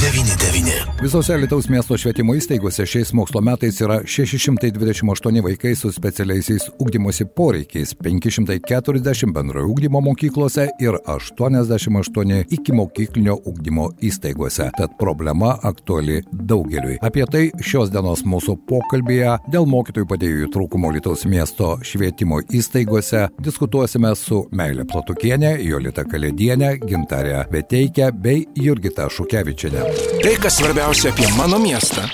99. Visose Lietuvos miesto švietimo įstaigose šiais mokslo metais yra 628 vaikai su specialiaisiais ugdymosi poreikiais, 540 bendrojo ugdymo mokyklose ir 88 iki mokyklinio ugdymo įstaigose. Tad problema aktuali daugeliui. Apie tai šios dienos mūsų pokalbėje dėl mokytojų padėjėjų trūkumo Lietuvos miesto švietimo įstaigose diskutuosime su Meilė Platukienė, Jolita Kalėdienė, Gintarė Veteikia bei Jurgita Šukevičianė. Tai, kas svarbiausia apie mano miestą.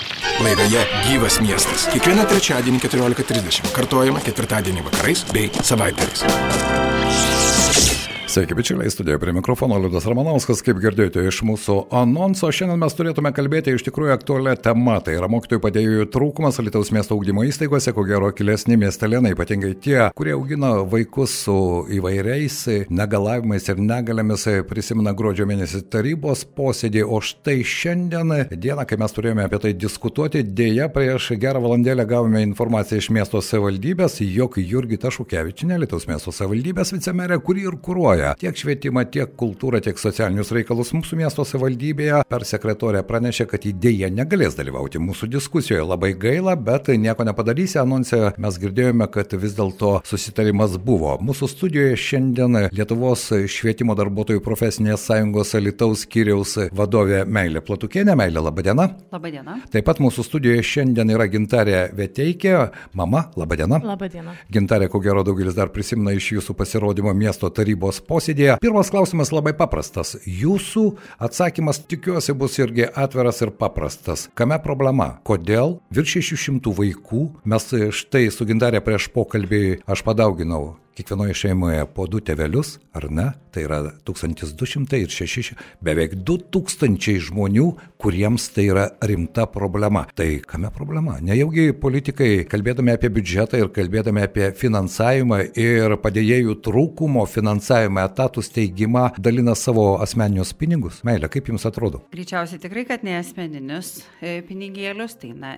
Laidoje Gyvas miestas. Kiekvieną trečiadienį 14.30. Kartuojama ketvirtadienį vakarais bei savaitgaliais. Sveiki, bičiuliai, studijoje prie mikrofono Liudas Ramanauskas, kaip girdėjote iš mūsų anonso, šiandien mes turėtume kalbėti iš tikrųjų aktualią temą, tai yra mokytojų padėjėjų trūkumas Lietuvos miesto augdymo įstaigose, ko gero kilesni miestelėnai, ypatingai tie, kurie augina vaikus su įvairiais negalavimais ir negalėmis, prisimena gruodžio mėnesį tarybos posėdį, o štai šiandien dieną, kai mes turėjome apie tai diskutuoti, dėja prieš gerą valandėlę gavome informaciją iš miesto savivaldybės, jog Jurgita Šukevičinė, Lietuvos miesto savivaldybės vicemerė, kuri ir kūruoja koordinuoja tiek švietimą, tiek kultūrą, tiek socialinius reikalus mūsų miesto savivaldybėje. Per sekretorę pranešė, kad idėja negalės dalyvauti mūsų diskusijoje. Labai gaila, bet nieko nepadarysi. Anonse mes girdėjome, kad vis dėlto susitarimas buvo. Mūsų studijoje šiandien Lietuvos švietimo darbuotojų profesinės sąjungos Alitaus skyriaus vadovė Meilė Platukienė. Meilė, laba diena. Labą dieną. Taip pat mūsų studijoje šiandien yra Gintarė Veteikė, mama, laba diena. Labą dieną. Gintarė, ko gero daugelis dar prisimena iš jūsų pasirodymo miesto tarybos posėdėje. Pirmas klausimas labai paprastas. Jūsų atsakymas tikiuosi bus irgi atviras ir paprastas. Kame problema? Kodėl virš 600 vaikų mes štai su gindarė prieš pokalbį aš padauginau kiekvienoje šeimoje po du tevelius, ar ne? Tai yra 1200 ir 6, beveik 2000 žmonių, kuriems tai yra rimta problema. Tai kame problema? Nejaugi politikai, kalbėdami apie biudžetą ir kalbėdami apie finansavimą ir padėjėjų trūkumo finansavimą, etatų steigimą, dalina savo asmeninius pinigus? Meilė, kaip jums atrodo? Greičiausiai tikrai, kad ne asmeninius e, pinigėlius, tai na,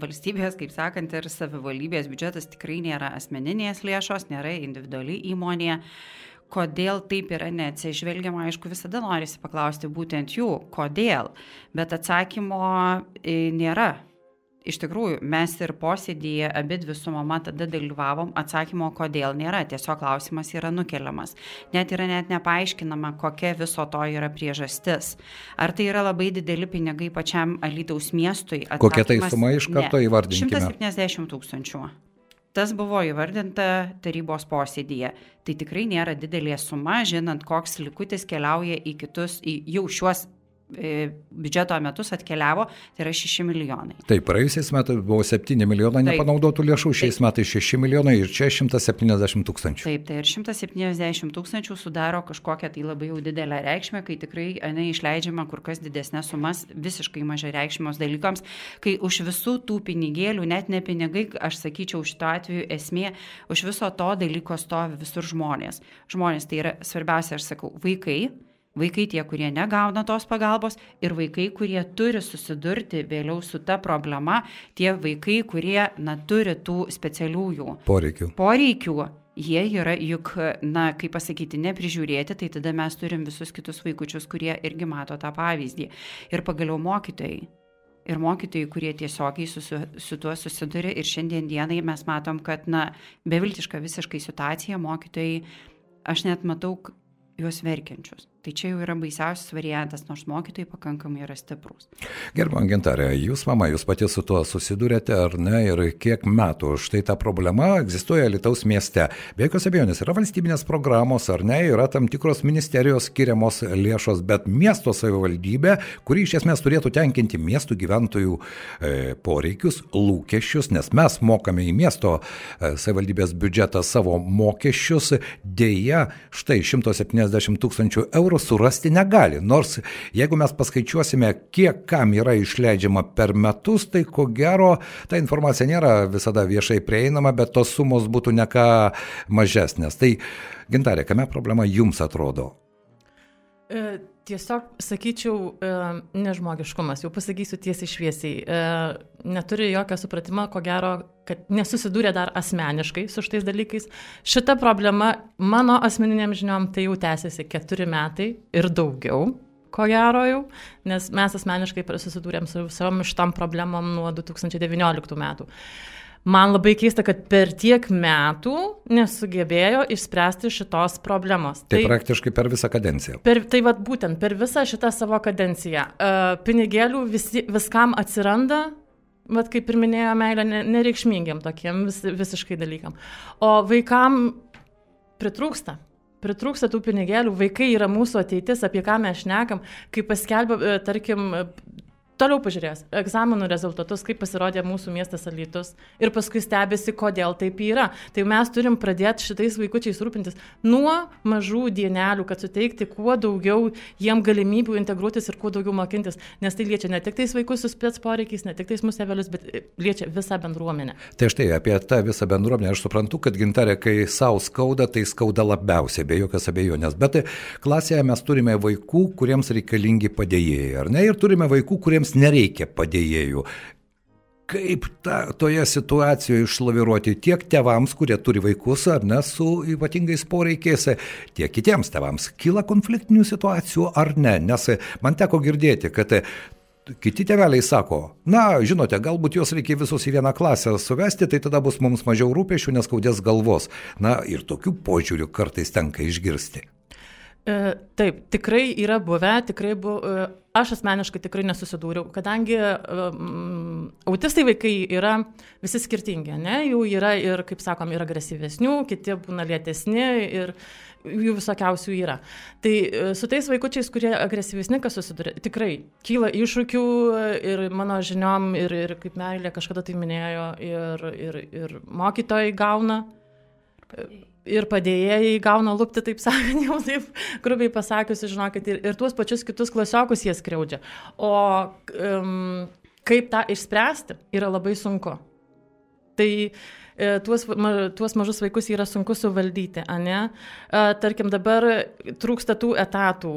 valstybės, kaip sakant, ir savivaldybės biudžetas tikrai nėra asmeninės lėšos, nėra individuali įmonė. Kodėl taip yra neatsižvelgiama, aišku, visada norisi paklausti būtent jų, kodėl, bet atsakymo e, nėra iš tikrųjų mes ir posėdyje abidvi su mama tada dalyvavom, atsakymo kodėl nėra, tiesiog klausimas yra nukeliamas. Net yra net nepaaiškinama, kokia viso to yra priežastis. Ar tai yra labai dideli pinigai pačiam Alytaus miestui? Atsakymas, kokia tai suma iš karto įvardinkime? 170 tūkstančių. Tas buvo įvardinta tarybos posėdėje. Tai tikrai nėra didelė suma, žinant, koks likutis keliauja į kitus, į jau šiuos biudžeto metus atkeliavo, tai yra 6 milijonai. Taip, praėjusiais metais buvo 7 milijonai Taip. nepanaudotų lėšų, šiais Taip. metais 6 milijonai ir čia 170 tūkstančių. Taip, tai ir 170 tūkstančių sudaro kažkokią tai labai jau didelę reikšmę, kai tikrai ne, išleidžiama kur kas didesnės sumas visiškai mažai reikšmos dalykams, kai už visų tų pinigėlių, net ne pinigai, aš sakyčiau, šito atveju esmė, už viso to dalyko stovi visur žmonės. Žmonės tai yra svarbiausia, aš sakau, vaikai Vaikai tie, kurie negauna tos pagalbos ir vaikai, kurie turi susidurti vėliau su ta problema, tie vaikai, kurie na, turi tų specialiųjų poreikių. poreikių jie yra juk, na, kaip pasakyti, neprižiūrėti, tai tada mes turim visus kitus vaikučius, kurie irgi mato tą pavyzdį. Ir pagaliau mokytojai. Ir mokytojai, kurie tiesiogiai su, su, su tuo susiduria ir šiandien dienai mes matom, kad, na, beviltiška visiškai situacija, mokytojai, aš net matau juos verkiančius. Tai čia jau yra baisiausias variantas, nors mokytojai pakankamai yra stiprus. Gerbama gintarė, jūs mama, jūs pati su tuo susidurėte ar ne ir kiek metų štai ta problema egzistuoja Lietuvos mieste. Be jokios abejonės yra valstybinės programos ar ne, yra tam tikros ministerijos skiriamos lėšos, bet miesto savivaldybė, kuri iš esmės turėtų tenkinti miestų gyventojų e, poreikius, lūkesčius, nes mes mokame į miesto e, savivaldybės biudžetą savo mokesčius, dėja štai 170 tūkstančių eurų eurų surasti negali. Nors jeigu mes paskaičiuosime, kiek kam yra išleidžiama per metus, tai ko gero ta informacija nėra visada viešai prieinama, bet tos sumos būtų neka mažesnės. Tai gintarė, kame problema jums atrodo? E, tiesiog sakyčiau, e, nežmogiškumas, jau pasakysiu tiesiai šviesiai. E, neturi jokio supratimo, ko gero, kad nesusidūrė dar asmeniškai su šitais dalykais. Šita problema mano asmeniniam žiniom tai jau tęsiasi keturi metai ir daugiau. Ko gero jau, nes mes asmeniškai susidūrėm su visom šitam problemom nuo 2019 metų. Man labai keista, kad per tiek metų nesugebėjo išspręsti šitos problemos. Tai, tai praktiškai per visą kadenciją. Per, tai vad būtent per visą šitą savo kadenciją. Uh, pinigėlių visi, viskam atsiranda, vad kaip ir minėjo meilė, nereikšmingiam tokiem vis, visiškai dalykam. O vaikam pritrūksta. Pritrūksta tų pinigėlių, vaikai yra mūsų ateitis, apie ką mes šnekam, kai paskelbė, e, tarkim, Toliau pažiūrės egzaminų rezultatus, kaip pasirodė mūsų miestas Alytus ir paskui stebėsi, kodėl taip yra. Tai mes turim pradėti šitais vaikučiais rūpintis nuo mažų dienelių, kad suteikti kuo daugiau jiem galimybių integruotis ir kuo daugiau mokintis, nes tai liečia ne tik tais vaikus su spets poreikiais, ne tik tais mūsų evelius, bet liečia visą bendruomenę. Tai štai apie tą visą bendruomenę aš suprantu, kad gintarė, kai savo skauda, tai skauda labiausiai, be jokios abejonės. Bet klasėje mes turime vaikų, kuriems reikalingi padėjėjai, ar ne? Ir turime vaikų, kuriems jiems nereikia padėjėjų. Kaip ta, toje situacijoje išlaviruoti tiek tevams, kurie turi vaikus ar ne su ypatingais poreikiais, tiek kitiems tevams. Kyla konfliktinių situacijų ar ne? Nes man teko girdėti, kad Kiti tėveliai sako, na, žinote, galbūt juos reikia visus į vieną klasę suvesti, tai tada bus mums mažiau rūpešių, neskaudės galvos. Na, ir tokių požiūrių kartais tenka išgirsti. E, taip, tikrai yra buvę, tikrai buvo, e, aš asmeniškai tikrai nesusidūriau, kadangi um, autistai vaikai yra visi skirtingi, ne, jų yra ir, kaip sakom, ir agresyvesnių, kiti būna lėtesni ir jų visokiausių yra. Tai su tais vaikučiais, kurie agresyvesni, kas susiduria, tikrai kyla iššūkių ir mano žiniom, ir, ir kaip meilė kažkada tai minėjo, ir, ir, ir mokytojai gauna ir padėjėjai gauna lūpti, taip sakant, jau taip grubiai pasakius, žinokit, ir, ir tuos pačius kitus klasiokus jie skriaudžia. O um, kaip tą išspręsti yra labai sunku. Tai E, tuos, ma, tuos mažus vaikus yra sunku suvaldyti, ne? E, tarkim, dabar trūksta tų etatų.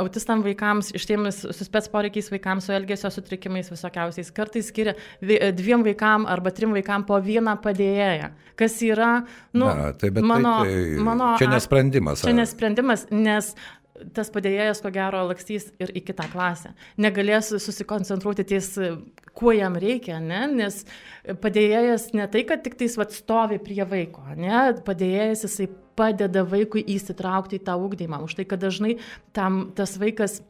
Autistam vaikams, ištiemis su spets poreikiais vaikams, su elgesio sutrikimais visokiausiais, kartais skiria dviem vaikam arba trim vaikam po vieną padėjėją. Kas yra, nu, Na, tai, mano, tai, tai, mano... Čia nesprendimas. Čia nesprendimas, nes tas padėjėjas, ko gero, lakstys ir į kitą klasę. Negalės susikoncentruoti ties, kuo jam reikia, ne? nes padėjėjas ne tai, kad tik tais vat, stovi prie vaiko, ne? padėjėjas jisai padeda vaikui įsitraukti į tą ūkdymą. Už tai, kad dažnai tam tas vaikas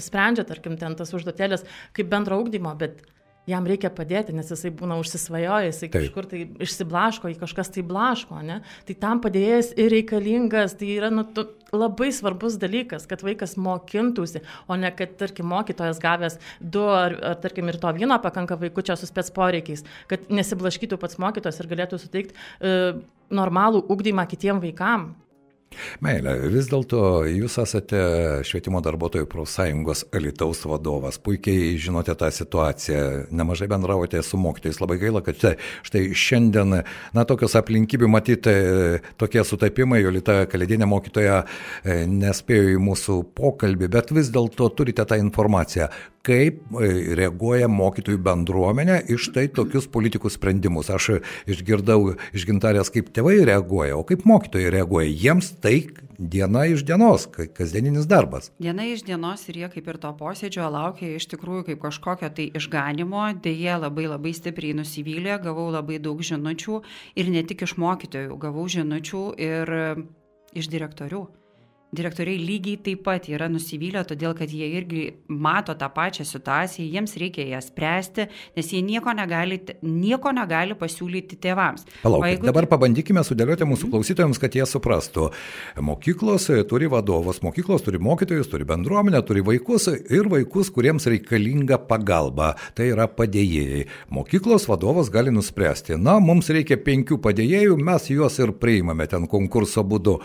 sprendžia, tarkim, ten tas užduotėlės kaip bendro ūkdymo, bet jam reikia padėti, nes jisai būna užsisvajojęs, jisai Taip. kažkur tai išsiblaško, į kažkas tai blaško, ne? Tai tam padėjėjas ir reikalingas, tai yra nu, tu, labai svarbus dalykas, kad vaikas mokintųsi, o ne kad, tarkim, mokytojas gavęs du ar, ar tarkim, ir to vieno pakanka vaikučio su spets poreikiais, kad nesiblaškytų pats mokytojas ir galėtų suteikti e, normalų ugdymą kitiem vaikam. Meilė, vis dėlto jūs esate švietimo darbuotojų profsąjungos Alitaus vadovas, puikiai žinote tą situaciją, nemažai bendravote su mokytojais, labai gaila, kad štai šiandien, na, tokios aplinkybių matyti, tokie sutapimai, Jolita Kalėdinė mokytoja e, nespėjo į mūsų pokalbį, bet vis dėlto turite tą informaciją, kaip e, reaguoja mokytojų bendruomenė iš tai tokius politikų sprendimus. Aš išgirdau iš gintarės, kaip tėvai reaguoja, o kaip mokytojai reaguoja. Jiems tai diena iš dienos, kasdieninis darbas. Diena iš dienos ir jie kaip ir to posėdžio laukia iš tikrųjų kaip kažkokio tai išganimo, dėje labai labai stipriai nusivylė, gavau labai daug žinučių ir ne tik iš mokytojų, gavau žinučių ir iš direktorių direktoriai lygiai taip pat yra nusivylę, todėl kad jie irgi mato tą pačią situaciją, jiems reikia ją spręsti, nes jie nieko negali, nieko negali pasiūlyti tėvams. Palaukit, jeigu... dabar pabandykime sudėlioti mūsų mhm. klausytojams, kad jie suprastų. Mokyklos turi vadovus, mokyklos turi mokytojus, turi bendruomenę, turi vaikus ir vaikus, kuriems reikalinga pagalba. Tai yra padėjėjai. Mokyklos vadovas gali nuspręsti, na, mums reikia penkių padėjėjų, mes juos ir priimame ten konkurso būdu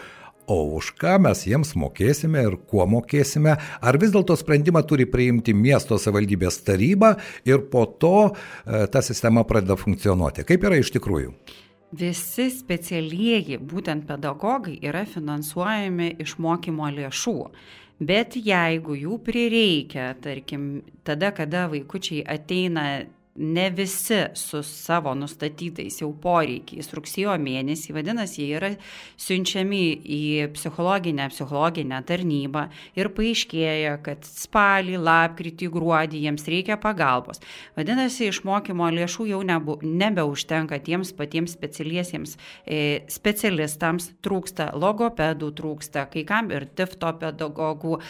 o už ką mes jiems mokėsime ir kuo mokėsime, ar vis dėlto sprendimą turi priimti miesto savivaldybės taryba ir po to e, ta sistema pradeda funkcionuoti. Kaip yra iš tikrųjų? visi specialieji, būtent pedagogai, yra finansuojami iš mokymo lėšų. Bet jeigu jų prireikia, tarkim, tada, kada vaikučiai ateina ne visi su savo nustatytais jau poreikiais rugsėjo mėnesį, vadinasi, jie yra siunčiami į psichologinę, psichologinę tarnybą ir paaiškėja, kad spalį, lapkritį, gruodį jiems reikia pagalbos. Vadinasi, išmokymo lėšų jau nebu, nebeužtenka tiems patiems specialiesiems e, specialistams, trūksta logopedų, trūksta kai kam ir tifto pedagogų,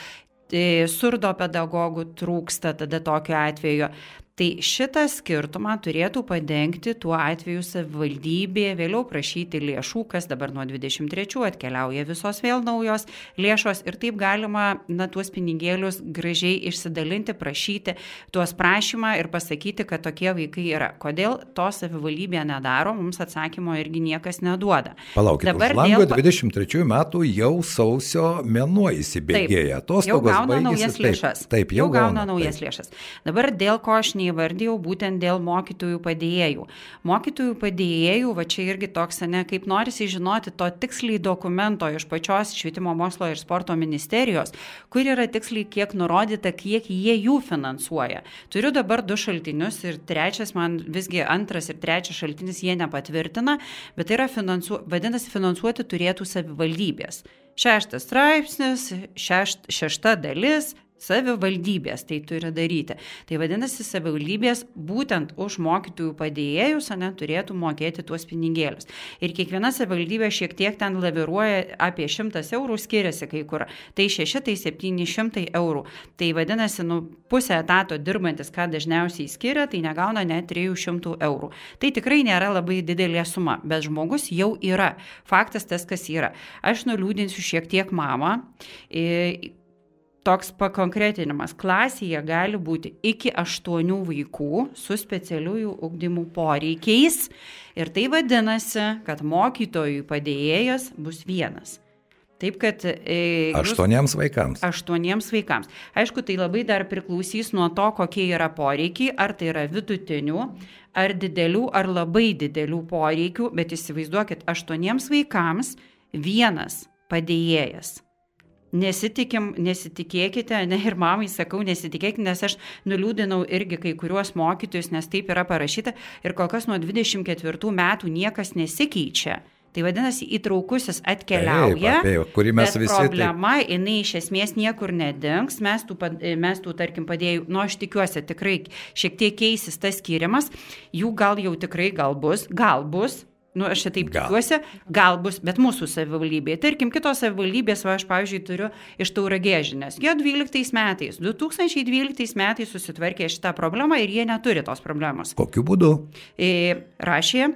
e, surdo pedagogų trūksta tada tokiu atveju. Tai šitą skirtumą turėtų padengti tuo atveju savivaldybė, vėliau prašyti lėšų, kas dabar nuo 23 atkeliauja visos vėl naujos lėšos ir taip galima na, tuos pinigėlius gražiai išsidalinti, prašyti tuos prašymą ir pasakyti, kad tokie vaikai yra. Kodėl to savivaldybė nedaro, mums atsakymo irgi niekas neduoda. Palaukite, dabar dėl 23 metų jau sausio mėnuo įsibėgėja. Tos jau gauna naujas lėšas. Taip, taip jau, jau gauna, gauna naujas taip. lėšas. Dabar dėl ko aš nei įvardėjau būtent dėl mokytojų padėjėjų. Mokytojų padėjėjų, va čia irgi toks, ne, kaip norisi žinoti to tiksliai dokumento iš pačios švietimo mokslo ir sporto ministerijos, kur yra tiksliai kiek nurodyta, kiek jie jų finansuoja. Turiu dabar du šaltinius ir trečias man visgi antras ir trečias šaltinis jie nepatvirtina, bet tai yra finansu, vadinasi finansuoti turėtų savivaldybės. Šeštas straipsnis, šešt, šešta dalis, Savivaldybės tai turi daryti. Tai vadinasi, savivaldybės būtent už mokytojų padėjėjus ne, turėtų mokėti tuos pinigėlius. Ir kiekviena savivaldybė šiek tiek ten laviruoja, apie 100 eurų skiriasi kai kur. Tai 6, tai 700 eurų. Tai vadinasi, nu, pusę etato dirbantis, ką dažniausiai skiria, tai negauna net 300 eurų. Tai tikrai nėra labai didelė suma, bet žmogus jau yra. Faktas tas, kas yra. Aš nuliūdinsiu šiek tiek mamą toks pakonkretinimas. Klasėje gali būti iki aštuonių vaikų su specialiųjų ugdymų poreikiais ir tai vadinasi, kad mokytojų padėjėjas bus vienas. Taip, kad... E, aštuoniems vaikams. Aštuoniems vaikams. Aišku, tai labai dar priklausys nuo to, kokie yra poreikiai, ar tai yra vidutinių, ar didelių, ar labai didelių poreikių, bet įsivaizduokit, aštuoniems vaikams vienas padėjėjas Nesitikim, nesitikėkite, ne ir mamai sakau, nesitikėkite, nes aš nuliūdinau irgi kai kuriuos mokytojus, nes taip yra parašyta ir kol kas nuo 24 metų niekas nesikeičia. Tai vadinasi, įtraukusis atkeliauja. Taip, apie, kurį mes visi. Problema, taip... jinai iš esmės niekur nedings, mes tų, mes tų tarkim, padėjų, nu aš tikiuosi, tikrai šiek tiek keisis tas skirimas, jų gal jau tikrai gal bus, gal bus, Nu, aš čia taip tikiuosi, gal bus, bet mūsų savivaldybėje. Tarkim, kitos savivaldybės, va, aš, pavyzdžiui, turiu iš tauragėžinės. Jie 12 metais, 2012 metais susitvarkė šitą problemą ir jie neturi tos problemos. Kokiu būdu? E, rašė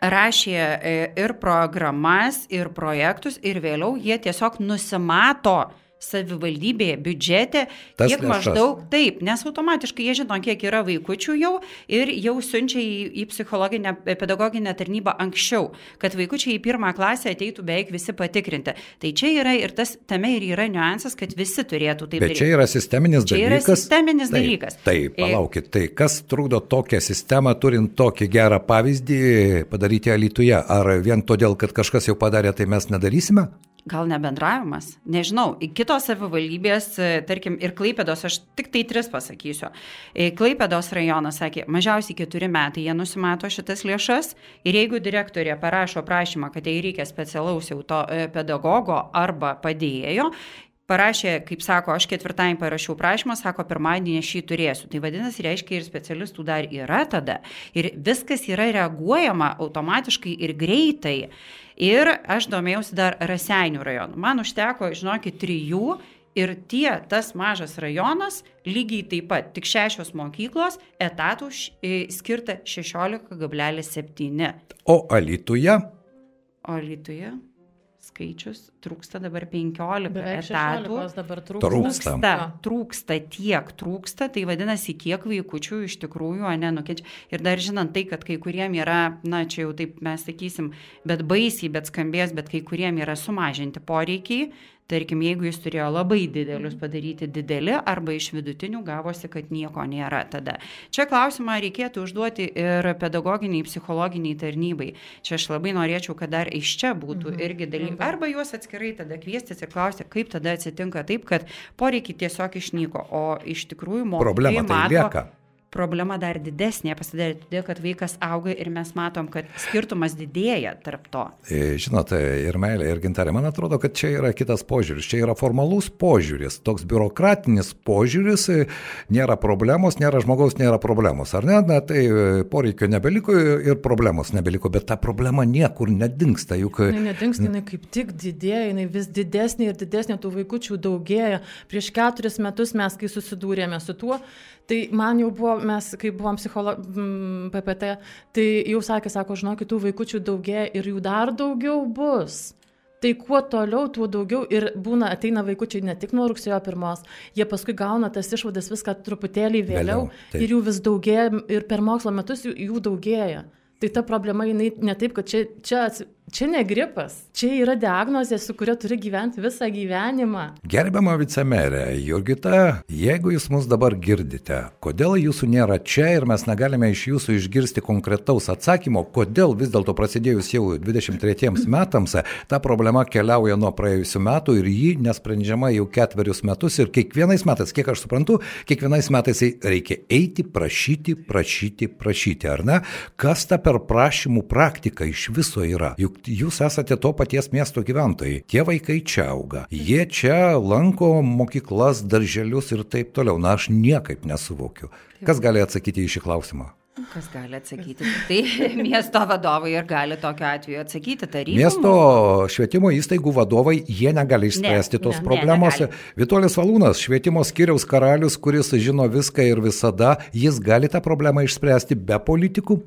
rašė e, ir programas, ir projektus, ir vėliau jie tiesiog nusimato savivaldybėje biudžete, Tas kiek lėšas. maždaug, taip, nes automatiškai jie žino, kiek yra vaikučių jau ir jau siunčia į, į psichologinę, pedagoginę tarnybą anksčiau, kad vaikučiai į pirmą klasę ateitų beveik visi patikrinti. Tai čia yra ir tas, tame ir yra niuansas, kad visi turėtų taip daryti. Bet čia yra sisteminis čia dalykas. Yra sisteminis taip, dalykas. Taip, palaukit, tai kas trukdo tokią sistemą, turint tokį gerą pavyzdį, padaryti Alituje? Ar vien todėl, kad kažkas jau padarė, tai mes nedarysime? Gal nebendravimas? Nežinau. Kitos savivaldybės, e, tarkim, ir Klaipėdos, aš tik tai tris pasakysiu. E, Klaipėdos rajonas sakė, mažiausiai keturi metai jie nusimato šitas lėšas ir jeigu direktorė parašo prašymą, kad jai reikia specialaus jau to e, pedagogo arba padėjėjo, parašė, kaip sako, aš ketvirtąjį parašiau prašymą, sako, pirmadienį aš jį turėsiu. Tai vadinasi, reiškia, ir specialistų dar yra tada. Ir viskas yra reaguojama automatiškai ir greitai. Ir aš domėjausi dar Raseinių rajonu. Man užteko, žinokit, trijų ir tie, tas mažas rajonas, lygiai taip pat, tik šešios mokyklos, etatų skirta 16,7. O Alituje? O Alituje? Skaičius trūksta dabar 15 Beveik etatų. Dabar trūksta. Trūksta, trūksta tiek, trūksta, tai vadinasi, kiek vaikučių iš tikrųjų nenukenčia. Ir dar žinant tai, kad kai kuriem yra, na čia jau taip mes sakysim, bet baisiai, bet skambės, bet kai kuriem yra sumažinti poreikiai, Tarkim, jeigu jis turėjo labai didelius padaryti dideli arba iš vidutinių gavosi, kad nieko nėra tada. Čia klausimą reikėtų užduoti ir pedagoginiai, psichologiniai tarnybai. Čia aš labai norėčiau, kad dar iš čia būtų mhm. irgi dalykai. Arba juos atskirai tada kviestis ir klausti, kaip tada atsitinka taip, kad poreikiai tiesiog išnyko, o iš tikrųjų mokytojai Problema tai mato, lieka. Problema dar didesnė pasidarė, todėl kad vaikas auga ir mes matom, kad skirtumas didėja tarp to. E, Žinot, ir meilė, ir gintarė, man atrodo, kad čia yra kitas požiūris. Čia yra formalus požiūris, toks biurokratinis požiūris, e, nėra problemos, nėra žmogaus, nėra problemos. Ar ne? Na, tai e, poreikio nebeliko ir problemos nebeliko, bet ta problema niekur nedingsta. Juk Jinai nedingsta, jinai kaip tik didėja, jinai vis didesnė ir didesnė tų vaikučių daugėja. Prieš keturis metus mes, kai susidūrėme su tuo, tai man jau buvo, mes, kai buvom psicholo, PPT, tai jau sakė, sako, žinokit, tų vaikučių daugėja ir jų dar daugiau bus. Tai kuo toliau, tuo daugiau ir būna, ateina vaikučiai ne tik nuo rugsėjo pirmos, jie paskui gauna tas išvadas viską truputėlį vėliau, Vėliau, ir jų vis daugėja ir per mokslo metus jų, jų daugėja. Tai ta problema, jinai ne taip, kad čia, čia, ats- čia ne gripas, čia yra diagnozė, su kuria turi gyventi visą gyvenimą. Gerbiama vicemerė Jurgita, jeigu jūs mus dabar girdite, kodėl jūsų nėra čia ir mes negalime iš jūsų išgirsti konkretaus atsakymo, kodėl vis dėlto prasidėjus jau 23 metams ta problema keliauja nuo praėjusių metų ir ji nesprendžiama jau ketverius metus ir kiekvienais metais, kiek aš suprantu, kiekvienais metais reikia eiti, prašyti, prašyti, prašyti, ar ne? Kas ta per prašymų praktika iš viso yra? Juk jūs esate to paties miesto gyventojai, tie vaikai čia auga, jie čia lanko mokyklas, darželius ir taip toliau. Na, aš niekaip nesuvokiu. Kas gali atsakyti į šį klausimą? Kas gali atsakyti? Tai miesto vadovai ir gali tokiu atveju atsakyti tarybą. Miesto švietimo įstaigų vadovai, jie negali išspręsti Ne, tos ne, problemos. ne, negali. Vitolis Valūnas, švietimo skiriaus karalius, kuris žino viską ir visada, jis gali tą problemą išspręsti be politikų?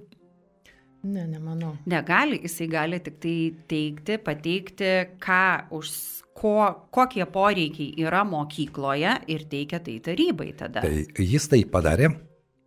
Ne, nemanau. Negali, jisai gali tik tai teikti, pateikti, ką už ko, kokie poreikiai yra mokykloje ir teikia tai tarybai tada. Tai jis tai padarė,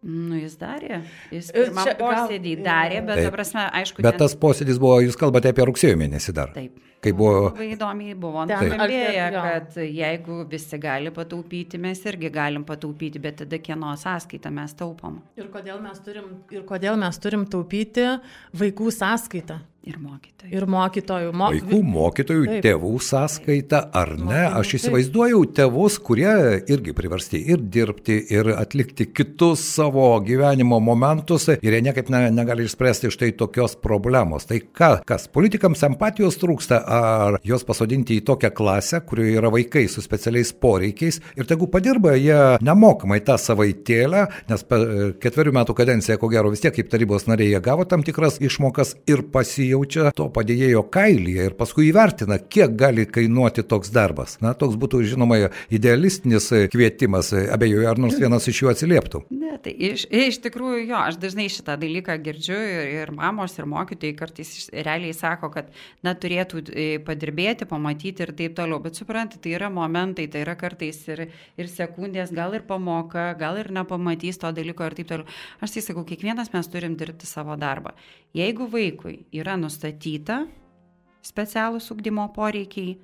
Nu, jis darė. Jis Ir pirmą čia gal- posėdį darė, bet, Taip. ta prasme, aišku, bet ne- tas posėdis buvo, jūs kalbate apie rugsėjo mėnesį dar. Taip. Kai buvo Labai įdomiai buvo Ten jo. kad jeigu visi gali pataupyti, mes irgi galim pataupyti, bet tada kieno sąskaitą mes taupom. Ir kodėl mes turim, ir kodėl mes turim taupyti vaikų sąskaitą Ir mokytojai. ir mokytojų. Mo... Vaikų mokytojų, Taip. tėvų sąskaita, ar ne? Mokinių, Aš taip. įsivaizduoju tėvus, kurie irgi priversti ir dirbti, ir atlikti kitus savo gyvenimo momentus, ir jie niekaip ne, negali išspręsti štai tokios problemos. Tai ką, kas, politikams empatijos trūksta, ar juos pasodinti į tokią klasę, kurioje yra vaikai su specialiais poreikiais, ir tegu padirba jie nemokamai tą savaitėlę, nes per ketverių metų kadenciją, ko gero, vis tiek kaip tarybos nariai jie gavo tam tikras išmokas ir pasijaučia to padėjėjo kailyje ir paskui įvertina, kiek gali kainuoti toks darbas. Na, toks būtų, žinoma, idealistinis kvietimas, abejoju, ar nors vienas iš jų atsilieptų. Ne, tai iš, iš tikrųjų jo, aš dažnai šitą dalyką girdžiu ir, ir mamos, ir mokytojai kartais realiai sako, kad na, turėtų e, padirbėti, pamatyti ir taip toliau. Bet suprantate, tai yra momentai, tai yra kartais ir, ir sekundės, gal ir pamoka, gal ir nepamatys to dalyko ir taip toliau. Aš tai sakau, kiekvienas mes turim dirbti savo darbą. Jeigu vaikui yra nustatyta specialūs ugdymo poreikiai,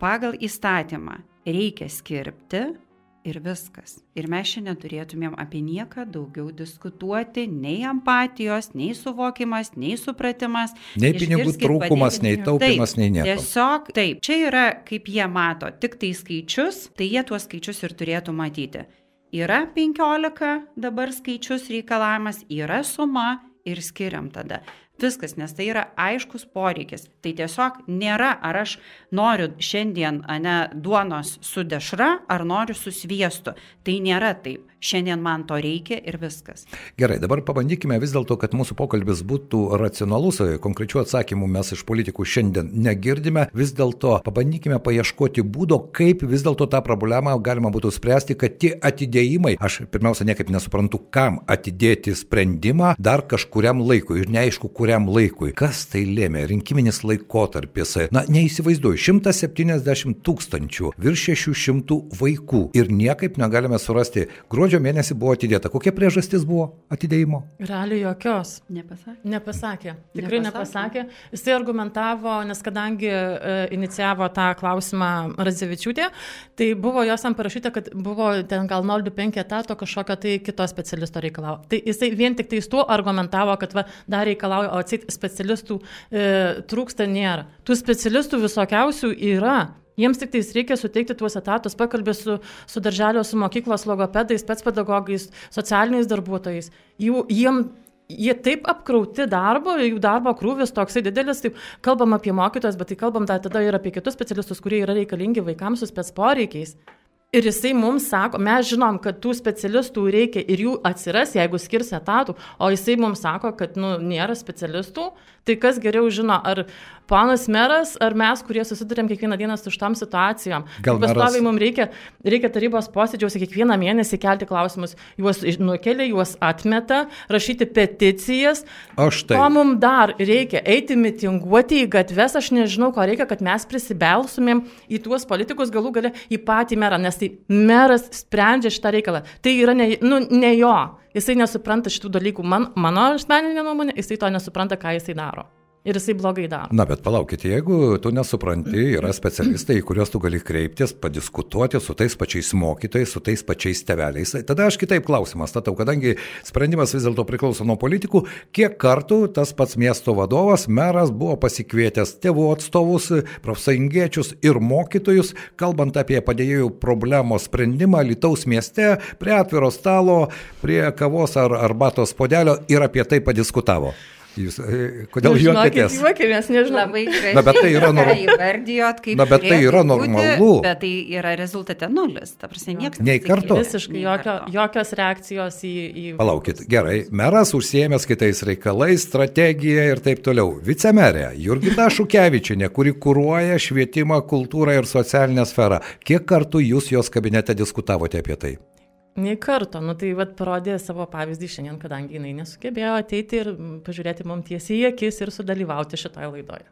pagal įstatymą reikia skirpti ir viskas. Ir mes šiandien turėtumėm apie nieką daugiau diskutuoti, nei empatijos, nei suvokimas, nei supratimas. Nei pinigų trūkumas, nei taupimas, Taip, nei nieko. Tiesiog taip, čia yra, kaip jie mato, tik tai skaičius, tai jie tuos skaičius ir turėtų matyti. Yra 15 dabar skaičius reikalavimas, yra suma ir skiriam tada. Viskas, nes tai yra aiškus poreikis. Tai tiesiog nėra, ar aš noriu šiandien ane, duonos su dešra, ar noriu su sviestu. Tai nėra taip. Šiandien man to reikia ir viskas. Gerai, dabar pabandykime vis dėlto, kad mūsų pokalbis būtų racionalus, konkrečių atsakymų mes iš politikų šiandien negirdime, vis dėlto pabandykime paieškoti būdo, kaip vis dėlto tą problemą galima būtų spręsti, kad tie atidėjimai, aš pirmiausia niekaip nesuprantu, kam atidėti sprendimą dar kažkuriam laikui ir neaišku, kuriam kuriam laikui. Kas tai lėmė? Rinkiminis laikotarpis. Na, neįsivaizduoju, 170 tūkstančių, virš 600 vaikų ir niekaip negalime surasti. Gruodžio mėnesį buvo atidėta. Kokia priežastis buvo atidėjimo? Realiai jokios. Nepasakė. Nepasakė. Tikrai Nepasakė? nepasakė. Jisai argumentavo, nes kadangi e, inicijavo tą klausimą Radzevičiūtė, tai buvo jos tam parašyta, kad buvo ten gal 025 etato kažkokio tai kito specialisto reikalavo. Tai jisai vien tik tais tuo argumentavo, kad va, dar reikalauja, o atsit specialistų e, trūksta nėra. Tų specialistų visokiausių yra. Jiems tik tais reikia suteikti tuos etatus, pakalbė su, su darželio, su mokyklos logopedais, specpedagogais, socialiniais darbuotojais. Jų, jiem, jie taip apkrauti darbo, jų darbo krūvis toksai didelis, taip kalbam apie mokytojus, bet tai kalbam tada ir apie kitus specialistus, kurie yra reikalingi vaikams su spec poreikiais. Ir jisai mums sako, mes žinom, kad tų specialistų reikia ir jų atsiras, jeigu skirs etatų, o jisai mums sako, kad nu, nėra specialistų, tai kas geriau žino, ar panas meras, ar mes, kurie susidurėm kiekvieną dieną su šitam situacijom. Gal pastoviai mums reikia, reikia tarybos posėdžiuose kiekvieną mėnesį kelti klausimus, juos nukelia, juos atmeta, rašyti peticijas. O štai. Ko mums dar reikia? Eiti mitinguoti į gatves, aš nežinau, ko reikia, kad mes prisibelsumėm į tuos politikus galų gale į patį merą, nes tai meras sprendžia šitą reikalą. Tai yra ne, nu, ne jo. Jisai nesupranta šitų dalykų. Man, mano asmeninė nuomonė, jisai to nesupranta, ką jisai daro. Ir jisai blogai daro. Na, bet palaukit, jeigu tu nesupranti, yra specialistai, į kuriuos tu gali kreiptis, padiskutuoti su tais pačiais mokytojais, su tais pačiais teveliais. Tada aš kitaip klausimą statau, kadangi sprendimas vis dėlto priklauso nuo politikų, kiek kartų tas pats miesto vadovas, meras buvo pasikvietęs tėvų atstovus, profsąjungiečius ir mokytojus, kalbant apie padėjėjų problemos sprendimą Lietuvos mieste, prie atviro stalo, prie kavos ar arbatos podelio ir apie tai padiskutavo. Jūs, e, kodėl Nu, juokitės? Juokėmės, nežinau. Labai gražiai. Na, bet tai yra norm- ką įvardijot, kaip Na, bet tai yra būti, normalu. Bet tai yra rezultate nulis. Ta prasme, niekas Nei karto. Visiškai jokio, jokios reakcijos į... į Palaukit, gerai, meras užsiemęs kitais reikalais, strategija ir taip toliau. Vicemerė Jurgita Šukevičinė, kuri kūruoja švietimą, kultūrą ir socialinę sferą. Kiek kartų jūs jos kabinete diskutavote apie tai? Nei karto, nu tai vad parodė savo pavyzdį šiandien, kadangi jinai nesugebėjo ateiti ir pažiūrėti mums tiesiai į akis ir sudalyvauti šitoje laidoje.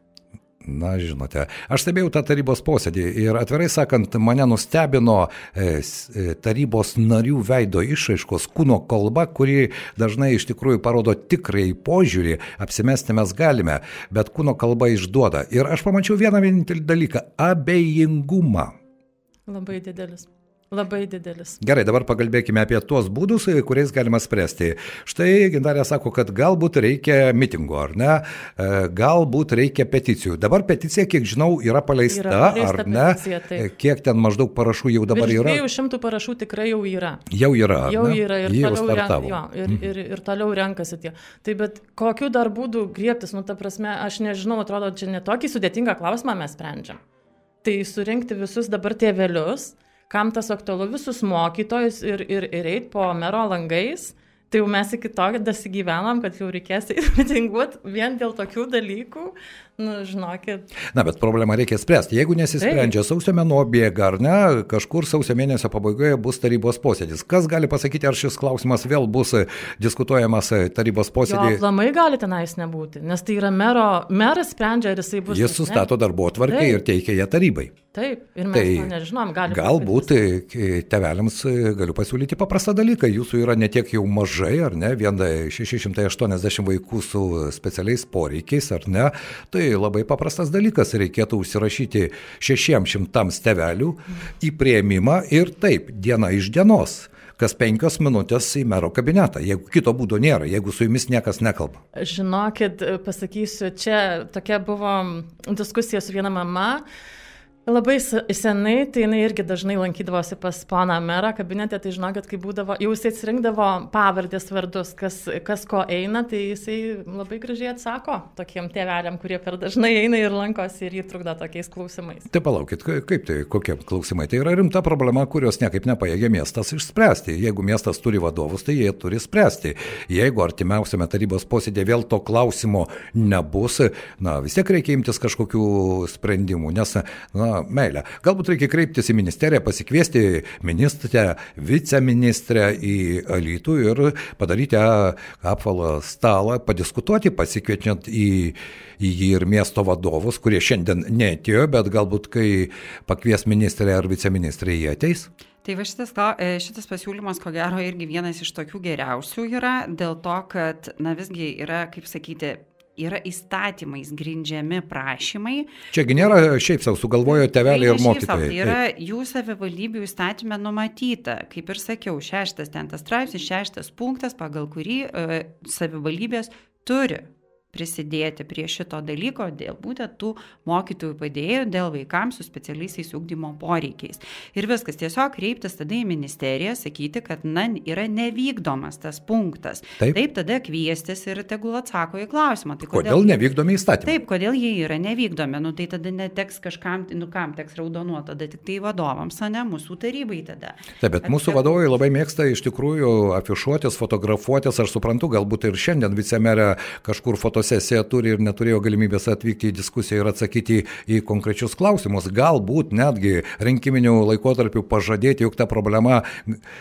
Na, žinote, aš stebėjau tą tarybos posėdį ir atvirai sakant, mane nustebino e, e, tarybos narių veido išraiškos kūno kalba, kuri dažnai iš tikrųjų parodo tikrai požiūrį, apsimesti mes galime, bet kūno kalba išduoda. Ir aš pamačiau vieną vienintelį dalyką - abejingumą. Labai didelis. Labai didelis. Gerai, dabar pakalbėkime apie tuos būdus, e, kuriais galima spręsti. Štai Gintarė sako, kad galbūt reikia mitingo, ar ne? E, Galbūt reikia peticijų. Dabar peticija, kiek žinau, yra paleista, Yra paleista ar ne? peticija, taip. E, Kiek ten maždaug parašų jau dabar Virš yra? 200 parašų tikrai jau yra. Jau yra. Jau ne? yra ir jau toliau, renk. Mhm. jo, ir, ir, ir toliau renkasi tie. Tai bet kokiu dar būdu griebtis, nu ta prasme, aš nežinau, atrodo, čia netokį sudėtingą klausimą mes sprendžiam. Tai surinkti visus dabar tėvelius, kam tas aktualu, visus mokytojus ir, ir, ir eit po mero langais. Tai jau mes iki to dasigyvenom, kad jau reikės mitinguoti vien dėl tokių dalykų. Nu, žinokit, Na, bet problemą reikia spręsti. Jeigu nesisprendžia sausio mėnuo bėga, ar ne, kažkur sausio mėnesio pabaigoje bus tarybos posėdis. Kas gali pasakyti, ar šis klausimas vėl bus e, diskutuojamas e, tarybos jo posėdėje? aplamai gali tenais nebūti, nes tai yra mero, meras sprendžia, ar jisai bus. Jis ar ne. sustato darbo Taip. ir teikia ją tarybai. Taip, ir mes tai, to nežinom, gali galbūt e, teveliams e, galiu pasiūlyti paprastą dalyką. Jūsų yra netiek jau mažai, ar ne, vien e, 680 vaikų su specialiais poreikiais, ar ne. Tai labai paprastas dalykas. Reikėtų užsirašyti 600 tevelių į prieimimą ir taip, diena iš dienos. Kas penkios minutės į mero kabinetą, jeigu kito būdo nėra, jeigu su jumis niekas nekalba. Žinokit, pasakysiu, čia tokia buvo diskusija su viena mama. Labai se- senai, tai jinai irgi dažnai lankydavosi pas poną merą kabinete, tai žinokit, kai būdavo, jau jisai atsirinkdavo pavardės vardus, kas, kas ko eina, tai jisai labai gražiai atsako tokiem tėveliam, kurie per dažnai eina ir lankosi ir jį trukdo tokiais klausimais. Tai palaukit, ka- kaip tai, kokie klausimai? Tai yra rimta problema, kurios niekaip nepajėgia miestas išspręsti. Jeigu miestas turi vadovus, tai jie turi spręsti. Jeigu artimiausiame tarybos posėdėje vėl to klausimo nebus, na vis tiek reikia imtis kažkokių sprendimų, nes, na, na, meilę. Galbūt reikia kreiptis į ministeriją, pasikviesti ministrę, viceministrę į Alytų ir padaryti apvalą stalą, padiskutuoti, pasikviečiant į, į jį ir miesto vadovus, kurie šiandien netėjo, bet galbūt kai pakvies ministrė ar viceministrė jie ateis. Tai va šitas, e, šitas pasiūlymas, ko gero, irgi vienas iš tokių geriausių yra, dėl to, kad, na visgi yra, kaip sakyti, yra įstatymais grindžiami prašymai. Čiagi nėra šiaip savo sugalvojo tevelį ir mokytojai. Tai yra jų savivaldybių įstatymė numatyta, kaip ir sakiau, šeštas ten tas straipsnis, šeštas punktas, pagal kurį e, savivaldybės turi prisidėti prie šito dalyko dėl būtent tų mokytojų padėjėjų, dėl vaikams su specialiaisiais ugdymo poreikiais. Ir viskas, tiesiog kreiptis tada į ministeriją, sakyti, kad na, yra nevykdomas tas punktas. Taip, Taip tada kviestis ir tegul atsako į klausimą. Tai kodėl, kodėl nevykdomi įstatymai? Taip, kodėl jie yra nevykdomi, nu tai tada neteks kažkam, nu kam teks raudonuoti, tada tik tai vadovams, o ne mūsų tarybai tada. Taip, bet At, mūsų vadovai labai mėgsta iš tikrųjų afišuotis, fotografuotis, aš suprantu, galbūt ir šiandien vicemerė kažkur fotografuotis fotosesiją turi ir neturėjo galimybės atvykti į diskusiją ir atsakyti į konkrečius klausimus. Galbūt netgi rinkiminių laikotarpių pažadėti, jog ta problema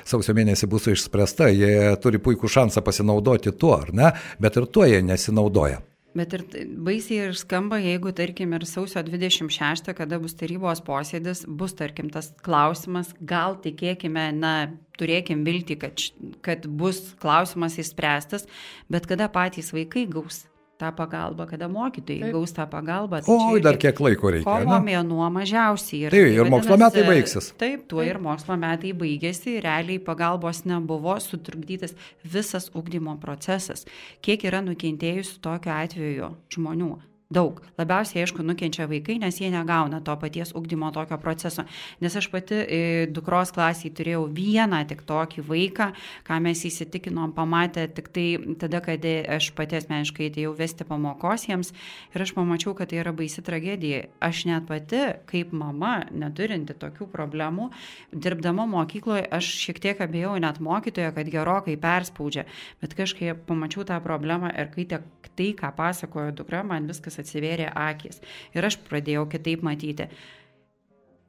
sausio mėnesį bus išspręsta. Jie turi puikų šansą pasinaudoti tuo, ar ne? Bet ir tuo jie nesinaudoja. Bet ir baisiai ir skamba, jeigu, tarkim, ir sausio 26, kada bus tarybos posėdis, bus, tarkim, tas klausimas, gal tikėkime, na, turėkim vilti, kad, kad bus klausimas įspręstas, bet kada patys vaikai gaus tą pagalbą, kada mokytojai Taip. gaus tą pagalbą. Tai o, dar kiek laiko reikia. Kovo mėnuo mažiausiai. Ir, taip, ir mokslo metai baigsis. Taip, tuo taip. ir mokslo metai baigėsi, realiai pagalbos nebuvo, sutrukdytas visas ugdymo procesas. Kiek yra nukentėjusių tokiu atveju žmonių? Daug. Labiausiai, aišku, nukenčia vaikai, nes jie negauna to paties ugdymo tokio proceso. Nes aš pati e, dukros klasiai turėjau vieną tik tokį vaiką, ką mes įsitikinom, pamatę tik tai tada, kad aš pati asmeniškai atėjau vesti pamokos jiems ir aš pamačiau, kad tai yra baisi tragedija. Aš net pati, kaip mama, neturinti tokių problemų, dirbdama mokykloje, aš šiek tiek abejau net mokytoje, kad gerokai perspaudžia, bet kažkaip pamačiau tą problemą ir kai tai, ką pasakojo dukra, man viskas mums atsivėrė akis ir aš pradėjau kitaip matyti.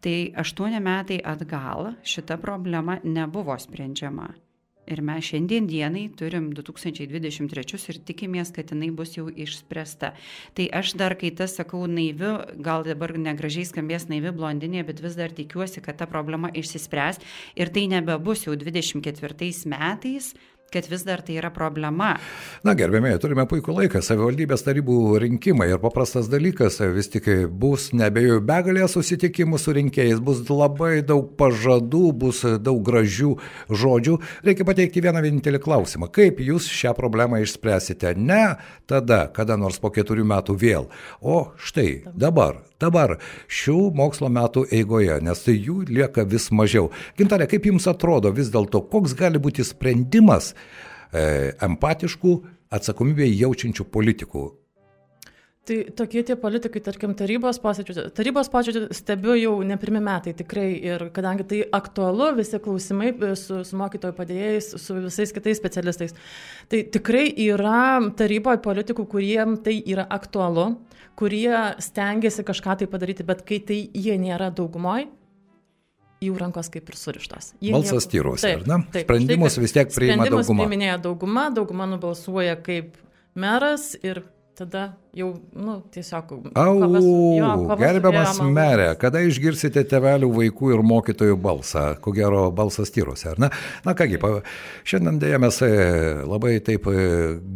Tai aštuoni metai atgal šita problema nebuvo sprendžiama. Ir mes šiandien dienai turim 2023 ir tikimės, kad jinai bus jau išspręsta. Tai aš dar, kai tas sakau naivi, gal dabar negražiai skambės naivi blondinė, bet vis dar tikiuosi, kad ta problema išsispręs ir tai nebebus jau 24 metais kad vis dar tai yra problema. Na, gerbėmiai, turime puikų laiką, savivaldybės tarybų rinkimai ir paprastas dalykas, vis tik bus nebejoju begalė susitikimų su rinkėjais, bus labai daug pažadų, bus daug gražių žodžių. Reikia pateikti vieną vienintelį klausimą. Kaip jūs šią problemą išspręsite? Ne tada, kada nors po keturių metų vėl, o štai dabar, dabar, šių mokslo metų eigoje, nes jų lieka vis mažiau. Gintarė, kaip jums atrodo vis dėlto, koks gali būti sprendimas e, empatiškų, atsakomybėje jaučiančių politikų. Tai tokie tie politikai, tarkim, tarybos posėdžių, tarybos posėdžių stebiu jau ne pirmi metai tikrai ir kadangi tai aktualu, visi klausimai su, su mokytojų padėjėjais, su visais kitais specialistais, tai tikrai yra taryboje politikų, kuriem tai yra aktualu, kurie stengiasi kažką tai padaryti, bet kai tai jie nėra daugumoje, jų rankos kaip ir surištos. Jie Balsas tyros, ar ne? Taip, sprendimus štai, vis tiek priima dauguma. Sprendimus priiminėja dauguma, dauguma nubalsuoja kaip meras ir tada jau, nu, tiesiog. Au, gerbiamas merė, kada išgirsite tevelių, vaikų ir mokytojų balsą? Ko gero, balsas tyruose, ar ne? Na kągi, pa, šiandien dėja mes e, labai taip, e,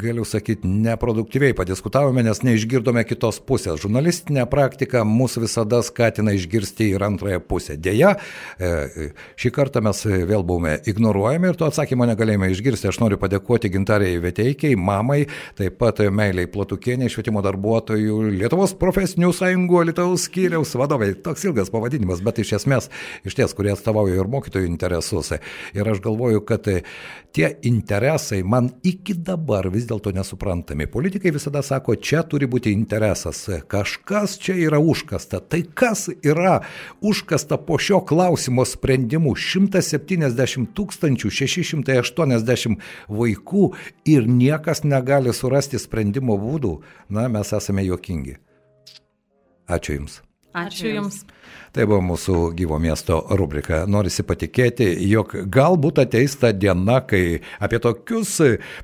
galiu sakyti, neproduktyviai padiskutavome, nes neišgirdome kitos pusės. Žurnalistinė praktika mūsų visada skatina išgirsti ir antrąją pusę. Dėja, e, šį kartą mes vėl buvome ignoruojami ir to atsakymo negalėjome išgirsti. Aš noriu padėkoti gintarėjai Veteikiai, mamai, taip pat meiliai Platukieniai, švietimo darbuotojai darbuotojų, Lietuvos profesinių sąjungų, Lietuvos skyriaus vadovai. Toks ilgas pavadinimas, bet iš esmės, iš ties, kurie atstovauja ir mokytojų interesus. Ir aš galvoju, kad tie interesai man iki dabar vis dėlto nesuprantami. Politikai visada sako, čia turi būti interesas, kažkas čia yra užkasta. Tai kas yra užkasta po šio klausimo sprendimu? 170 680 vaikų ir niekas negali surasti sprendimo būdų. Na, mes mes esame juokingi. Ačiū Jums. Ačiū Jums. Tai buvo mūsų gyvo miesto rubrika. Norisi patikėti, jog galbūt ateis ta diena, kai apie tokius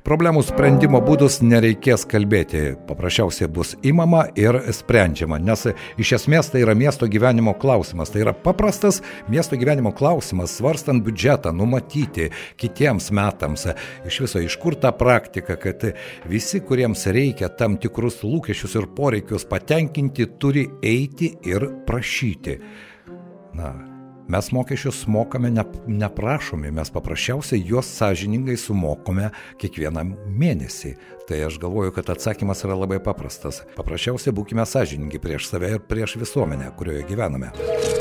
problemų sprendimo būdus nereikės kalbėti. Paprasčiausiai bus įmama ir sprendžiama, nes iš esmės tai yra miesto gyvenimo klausimas. Tai yra paprastas miesto gyvenimo klausimas, svarstant biudžetą, numatyti kitiems metams. Iš viso iš kur ta praktika, kad visi, kuriems reikia tam tikrus lūkesčius ir poreikius patenkinti, turi eiti ir prašyti. Na, mes mokesčius mokame ne, neprašomi, mes paprasčiausiai juos sąžiningai sumokome kiekvieną mėnesį. Tai aš galvoju, kad atsakymas yra labai paprastas. Paprasčiausiai būkime sąžiningi prieš save ir prieš visuomenę, kurioje gyvename.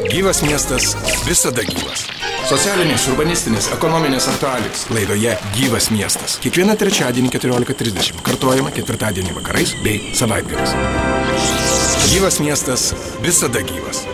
Gyvas miestas visada gyvas. Socialinės, urbanistinės, ekonominės aktualijos laidoje Gyvas miestas. Kiekvieną trečiadienį 14.30 kartuojama ketvirtadienį vakarais bei savaitgaliais. Gyvas miestas visada gyvas.